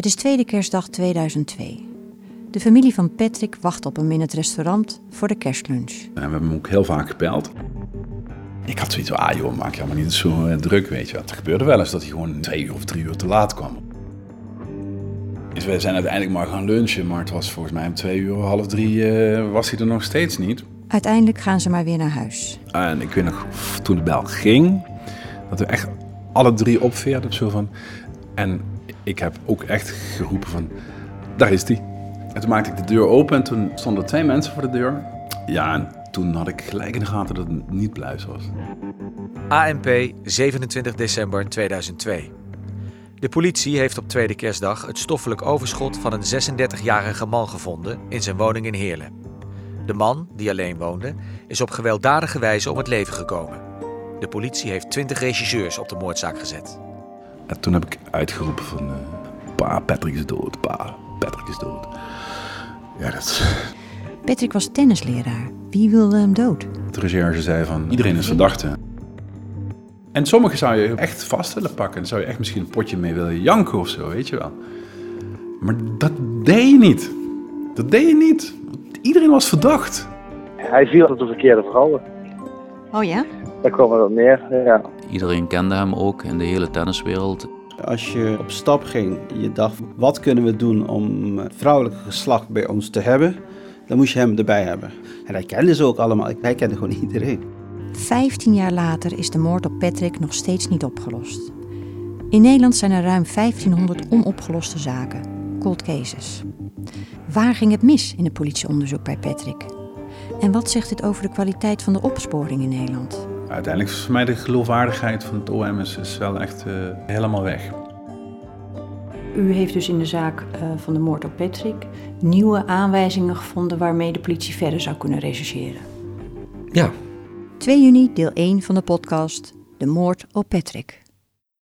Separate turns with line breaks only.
Het is tweede kerstdag 2002. De familie van Patrick wacht op hem in het restaurant voor de kerstlunch.
En we hebben hem ook heel vaak gebeld. Ik had zoiets van, ah joh, maak je allemaal niet zo eh, druk, weet je. Het gebeurde wel eens dat hij gewoon twee uur of drie uur te laat kwam. Dus we zijn uiteindelijk maar gaan lunchen, maar het was volgens mij om twee uur, half drie eh, was hij er nog steeds niet.
Uiteindelijk gaan ze maar weer naar huis.
En ik weet nog, toen de bel ging, dat we echt alle drie opveerden. Zo van, en ik heb ook echt geroepen van, daar is hij. En toen maakte ik de deur open en toen stonden twee mensen voor de deur. Ja, en toen had ik gelijk in de gaten dat het niet Bluis was.
ANP 27 december 2002. De politie heeft op tweede kerstdag het stoffelijk overschot van een 36-jarige man gevonden in zijn woning in Heerlen. De man, die alleen woonde, is op gewelddadige wijze om het leven gekomen. De politie heeft 20 regisseurs op de moordzaak gezet.
En toen heb ik uitgeroepen van... eh, pa, Patrick is dood. Pa, Patrick is dood. Ja, dat...
Patrick was tennisleraar. Wie wilde hem dood?
De recherche zei van, iedereen is verdachte. En sommigen zou je echt vast willen pakken. Dan zou je echt misschien een potje mee willen janken of zo, weet je wel. Maar dat deed je niet. Dat deed je niet. Iedereen was verdacht.
Hij viel op de verkeerde vrouwen.
Oh ja?
Daar kwam het op neer, ja.
Iedereen kende hem ook in de hele tenniswereld.
Als je op stap ging, je dacht, wat kunnen we doen om het vrouwelijke geslacht bij ons te hebben? Dan moest je hem erbij hebben. En hij kende ze ook allemaal. Hij kende gewoon iedereen.
15 jaar later is de moord op Patrick nog steeds niet opgelost. In Nederland zijn er ruim 1500 onopgeloste zaken, cold cases. Waar ging het mis in het politieonderzoek bij Patrick? En wat zegt dit over de kwaliteit van de opsporing in Nederland?
Uiteindelijk is voor mij de geloofwaardigheid van het OM is, is wel echt eh, helemaal weg.
U heeft dus in de zaak eh, van de moord op Patrick nieuwe aanwijzingen gevonden waarmee de politie verder zou kunnen rechercheren.
Ja,
2 juni, deel 1 van de podcast De moord op Patrick.